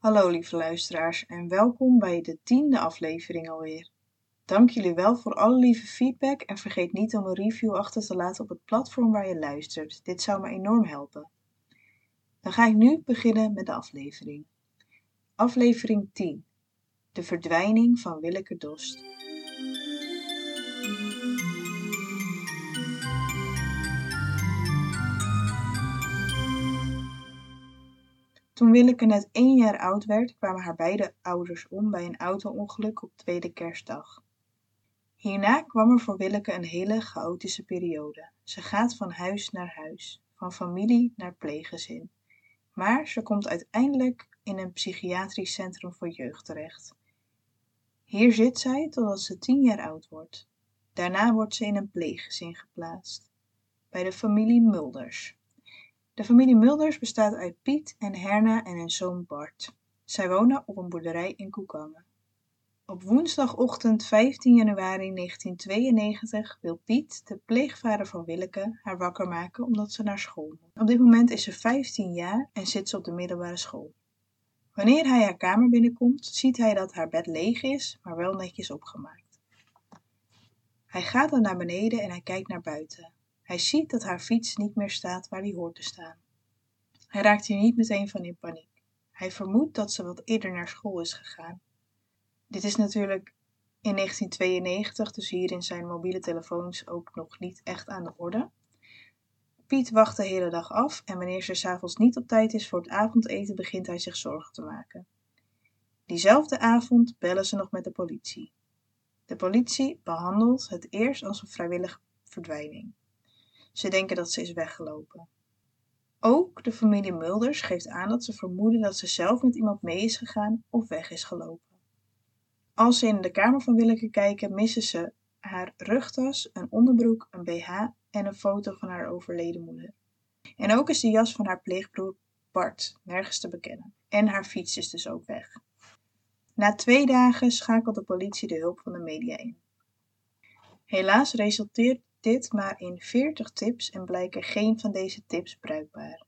Hallo lieve luisteraars en welkom bij de tiende aflevering alweer. Dank jullie wel voor alle lieve feedback en vergeet niet om een review achter te laten op het platform waar je luistert. Dit zou me enorm helpen. Dan ga ik nu beginnen met de aflevering. Aflevering 10. De verdwijning van Willeke Dost. Toen Willeke net één jaar oud werd, kwamen haar beide ouders om bij een auto-ongeluk op tweede kerstdag. Hierna kwam er voor Willeke een hele chaotische periode. Ze gaat van huis naar huis, van familie naar pleeggezin. Maar ze komt uiteindelijk in een psychiatrisch centrum voor jeugd terecht. Hier zit zij totdat ze tien jaar oud wordt. Daarna wordt ze in een pleeggezin geplaatst, bij de familie Mulders. De familie Mulders bestaat uit Piet en Herna en hun zoon Bart. Zij wonen op een boerderij in Koekangen. Op woensdagochtend 15 januari 1992 wil Piet, de pleegvader van Willeke, haar wakker maken omdat ze naar school moet. Op dit moment is ze 15 jaar en zit ze op de middelbare school. Wanneer hij haar kamer binnenkomt, ziet hij dat haar bed leeg is, maar wel netjes opgemaakt. Hij gaat dan naar beneden en hij kijkt naar buiten. Hij ziet dat haar fiets niet meer staat waar die hoort te staan. Hij raakt hier niet meteen van in paniek. Hij vermoedt dat ze wat eerder naar school is gegaan. Dit is natuurlijk in 1992, dus hierin zijn mobiele telefoons ook nog niet echt aan de orde. Piet wacht de hele dag af en wanneer ze s'avonds niet op tijd is voor het avondeten, begint hij zich zorgen te maken. Diezelfde avond bellen ze nog met de politie. De politie behandelt het eerst als een vrijwillige verdwijning. Ze denken dat ze is weggelopen. Ook de familie Mulders geeft aan dat ze vermoeden dat ze zelf met iemand mee is gegaan of weg is gelopen. Als ze in de kamer van Willeke kijken, missen ze haar rugtas, een onderbroek, een BH en een foto van haar overleden moeder. En ook is de jas van haar pleegbroer Bart nergens te bekennen. En haar fiets is dus ook weg. Na twee dagen schakelt de politie de hulp van de media in. Helaas resulteert dit maar in 40 tips en blijken geen van deze tips bruikbaar.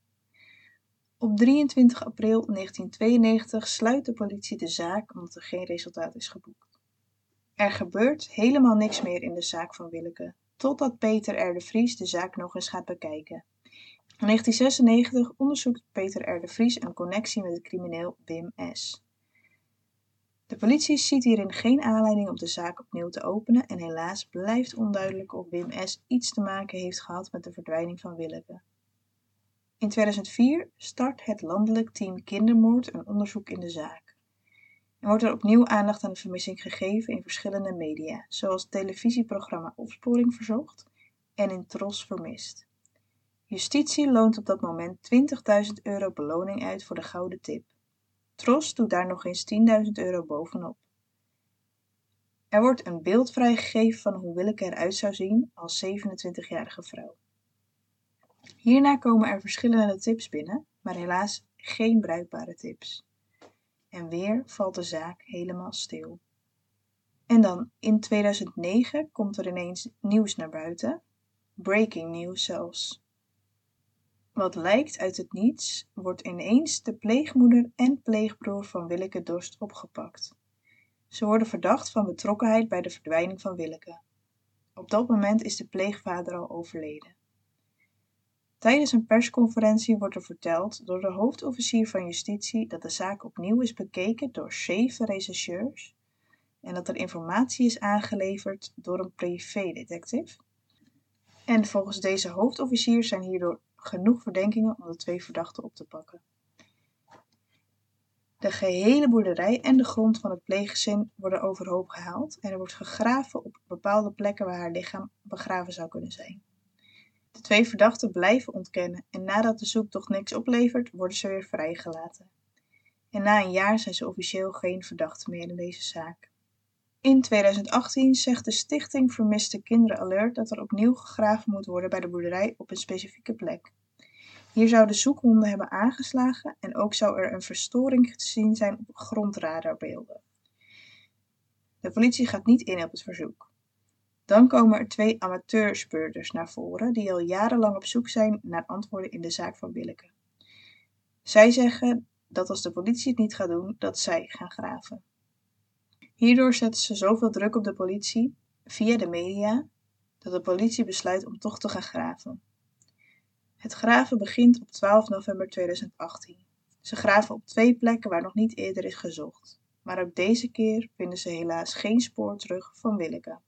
Op 23 april 1992 sluit de politie de zaak omdat er geen resultaat is geboekt. Er gebeurt helemaal niks meer in de zaak van Willeke, totdat Peter R. de Vries de zaak nog eens gaat bekijken. In 1996 onderzoekt Peter R. de Vries een connectie met het crimineel Wim S. De politie ziet hierin geen aanleiding om de zaak opnieuw te openen en helaas blijft onduidelijk of Wim S. iets te maken heeft gehad met de verdwijning van Willeke. In 2004 start het landelijk team kindermoord een onderzoek in de zaak. Er wordt er opnieuw aandacht aan de vermissing gegeven in verschillende media, zoals het televisieprogramma Opsporing Verzocht en in Tros Vermist. Justitie loont op dat moment 20.000 euro beloning uit voor de gouden tip. Tros doet daar nog eens 10.000 euro bovenop. Er wordt een beeld vrijgegeven van hoe Willeke eruit zou zien als 27-jarige vrouw. Hierna komen er verschillende tips binnen, maar helaas geen bruikbare tips. En weer valt de zaak helemaal stil. En dan in 2009 komt er ineens nieuws naar buiten. Breaking news zelfs. Wat lijkt uit het niets, wordt ineens de pleegmoeder en pleegbroer van Willeke Dorst opgepakt. Ze worden verdacht van betrokkenheid bij de verdwijning van Willeke. Op dat moment is de pleegvader al overleden. Tijdens een persconferentie wordt er verteld door de hoofdofficier van justitie dat de zaak opnieuw is bekeken door zeven rechercheurs en dat er informatie is aangeleverd door een privédetective. En volgens deze hoofdofficier zijn hierdoor genoeg verdenkingen om de twee verdachten op te pakken. De gehele boerderij en de grond van het pleeggezin worden overhoop gehaald en er wordt gegraven op bepaalde plekken waar haar lichaam begraven zou kunnen zijn. De twee verdachten blijven ontkennen en nadat de zoektocht niks oplevert, worden ze weer vrijgelaten. En na een jaar zijn ze officieel geen verdachten meer in deze zaak. In 2018 zegt de Stichting Vermiste Kinderen Alert dat er opnieuw gegraven moet worden bij de boerderij op een specifieke plek. Hier zouden zoekhonden hebben aangeslagen en ook zou er een verstoring te zien zijn op grondradarbeelden. De politie gaat niet in op het verzoek. Dan komen er twee amateurspeurders naar voren die al jarenlang op zoek zijn naar antwoorden in de zaak van Willeke. Zij zeggen dat als de politie het niet gaat doen, dat zij gaan graven. Hierdoor zetten ze zoveel druk op de politie, via de media, dat de politie besluit om toch te gaan graven. Het graven begint op 12 november 2018. Ze graven op twee plekken waar nog niet eerder is gezocht, maar ook deze keer vinden ze helaas geen spoor terug van Willeke.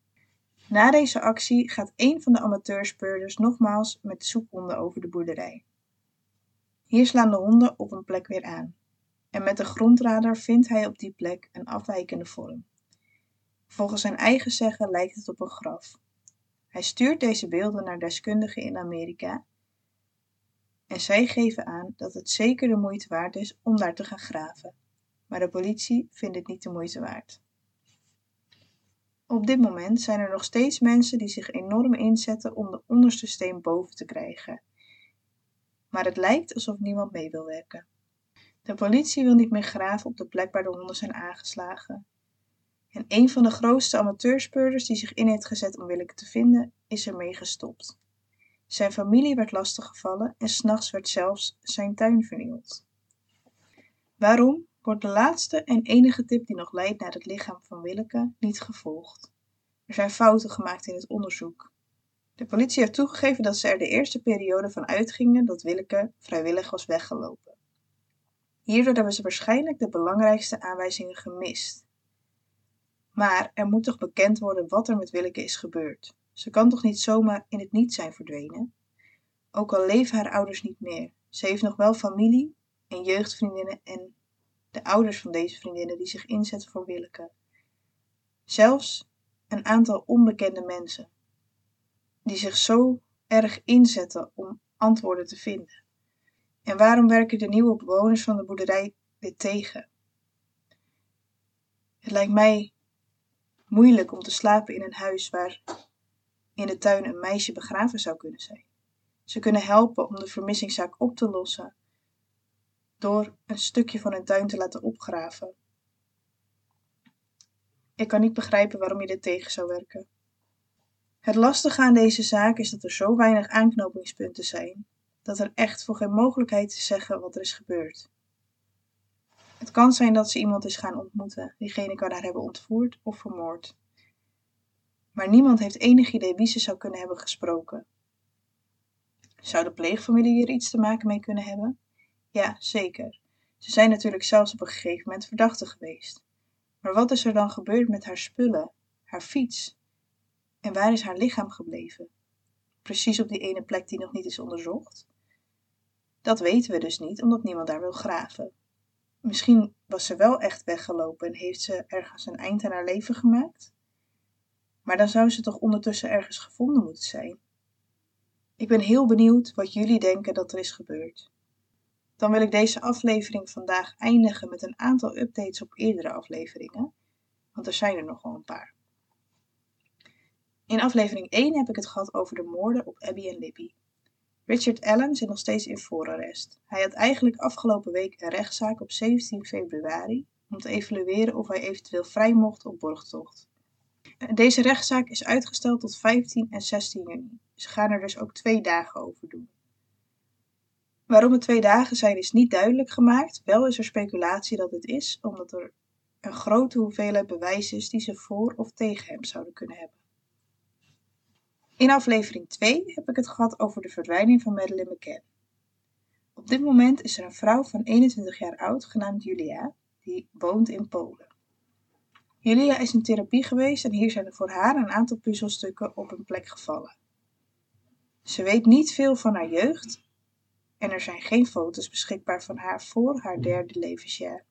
Na deze actie gaat een van de amateurspeurders nogmaals met de zoekhonden over de boerderij. Hier slaan de honden op een plek weer aan. En met de grondradar vindt hij op die plek een afwijkende vorm. Volgens zijn eigen zeggen lijkt het op een graf. Hij stuurt deze beelden naar deskundigen in Amerika en zij geven aan dat het zeker de moeite waard is om daar te gaan graven. Maar de politie vindt het niet de moeite waard. Op dit moment zijn er nog steeds mensen die zich enorm inzetten om de onderste steen boven te krijgen. Maar het lijkt alsof niemand mee wil werken. De politie wil niet meer graven op de plek waar de honden zijn aangeslagen. En een van de grootste amateurspeurders die zich in heeft gezet om Willeke te vinden, is ermee gestopt. Zijn familie werd lastiggevallen en s'nachts werd zelfs zijn tuin vernield. Waarom wordt de laatste en enige tip die nog leidt naar het lichaam van Willeke niet gevolgd? Er zijn fouten gemaakt in het onderzoek. De politie heeft toegegeven dat ze er de eerste periode van uitgingen dat Willeke vrijwillig was weggelopen. Hierdoor hebben ze waarschijnlijk de belangrijkste aanwijzingen gemist. Maar er moet toch bekend worden wat er met Willeke is gebeurd. Ze kan toch niet zomaar in het niet zijn verdwenen? Ook al leven haar ouders niet meer, ze heeft nog wel familie en jeugdvriendinnen en de ouders van deze vriendinnen die zich inzetten voor Willeke. Zelfs een aantal onbekende mensen die zich zo erg inzetten om antwoorden te vinden. En waarom werken de nieuwe bewoners van de boerderij dit tegen? Het lijkt mij moeilijk om te slapen in een huis waar in de tuin een meisje begraven zou kunnen zijn. Ze kunnen helpen om de vermissingszaak op te lossen door een stukje van hun tuin te laten opgraven. Ik kan niet begrijpen waarom je dit tegen zou werken. Het lastige aan deze zaak is dat er zo weinig aanknopingspunten zijn dat er echt voor geen mogelijkheid te zeggen wat er is gebeurd. Het kan zijn dat ze iemand is gaan ontmoeten, diegene kan haar hebben ontvoerd of vermoord maar niemand heeft enig idee wie ze zou kunnen hebben gesproken. Zou de pleegfamilie hier iets te maken mee kunnen hebben? Ja, zeker. Ze zijn natuurlijk zelfs op een gegeven moment verdachte geweest. Maar wat is er dan gebeurd met haar spullen, haar fiets? En waar is haar lichaam gebleven? Precies op die ene plek die nog niet is onderzocht? Dat weten we dus niet, omdat niemand daar wil graven. Misschien was ze wel echt weggelopen en heeft ze ergens een eind aan haar leven gemaakt? Maar dan zou ze toch ondertussen ergens gevonden moeten zijn. Ik ben heel benieuwd wat jullie denken dat er is gebeurd. Dan wil ik deze aflevering vandaag eindigen met een aantal updates op eerdere afleveringen, want er zijn er nogal een paar. In aflevering 1 heb ik het gehad over de moorden op Abby en Libby. Richard Allen zit nog steeds in voorarrest. Hij had eigenlijk afgelopen week een rechtszaak op 17 februari om te evalueren of hij eventueel vrij mocht op borgtocht. Deze rechtszaak is uitgesteld tot 15 en 16 juni. Ze gaan er dus ook twee dagen over doen. Waarom het twee dagen zijn is niet duidelijk gemaakt. Wel is er speculatie dat het is, omdat er een grote hoeveelheid bewijs is die ze voor of tegen hem zouden kunnen hebben. In aflevering 2 heb ik het gehad over de verdwijning van Madeleine McCann. Op dit moment is er een vrouw van 21 jaar oud, genaamd Julia, die woont in Polen. Julia is in therapie geweest en hier zijn er voor haar een aantal puzzelstukken op een plek gevallen. Ze weet niet veel van haar jeugd en er zijn geen foto's beschikbaar van haar voor haar derde levensjaar.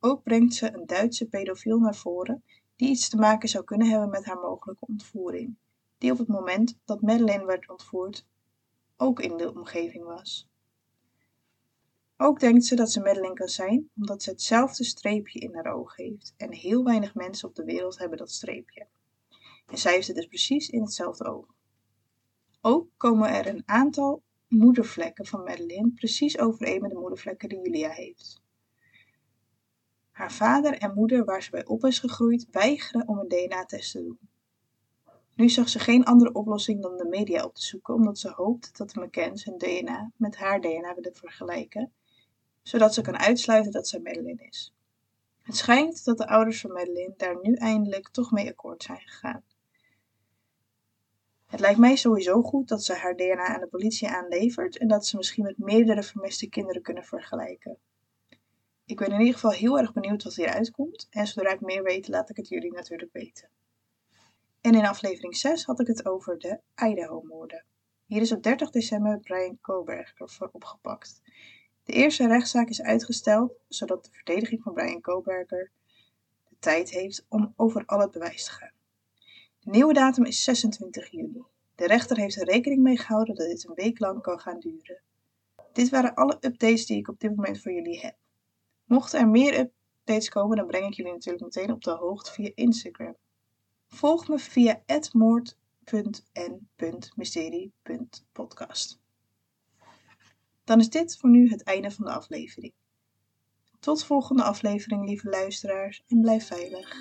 Ook brengt ze een Duitse pedofiel naar voren die iets te maken zou kunnen hebben met haar mogelijke ontvoering, die op het moment dat Madeleine werd ontvoerd ook in de omgeving was. Ook denkt ze dat ze Madeline kan zijn, omdat ze hetzelfde streepje in haar oog heeft en heel weinig mensen op de wereld hebben dat streepje. En zij heeft het dus precies in hetzelfde oog. Ook komen er een aantal moedervlekken van Madeline precies overeen met de moedervlekken die Julia heeft. Haar vader en moeder waar ze bij op is gegroeid weigeren om een DNA-test te doen. Nu zag ze geen andere oplossing dan de media op te zoeken, omdat ze hoopt dat de McCanns hun DNA met haar DNA willen vergelijken zodat ze kan uitsluiten dat zij Madeline is. Het schijnt dat de ouders van Madeline daar nu eindelijk toch mee akkoord zijn gegaan. Het lijkt mij sowieso goed dat ze haar DNA aan de politie aanlevert en dat ze misschien met meerdere vermiste kinderen kunnen vergelijken. Ik ben in ieder geval heel erg benieuwd wat hieruit komt en zodra ik meer weet, laat ik het jullie natuurlijk weten. En in aflevering 6 had ik het over de Idaho-moorden. Hier is op 30 december Brian Koberger voor opgepakt. De eerste rechtszaak is uitgesteld, zodat de verdediging van Brian Koberger de tijd heeft om over al het bewijs te gaan. De nieuwe datum is 26 juni. De rechter heeft er rekening mee gehouden dat dit een week lang kan gaan duren. Dit waren alle updates die ik op dit moment voor jullie heb. Mochten er meer updates komen, dan breng ik jullie natuurlijk meteen op de hoogte via Instagram. Volg me via moord.n.mysterie.podcast. Dan is dit voor nu het einde van de aflevering. Tot volgende aflevering, lieve luisteraars, en blijf veilig.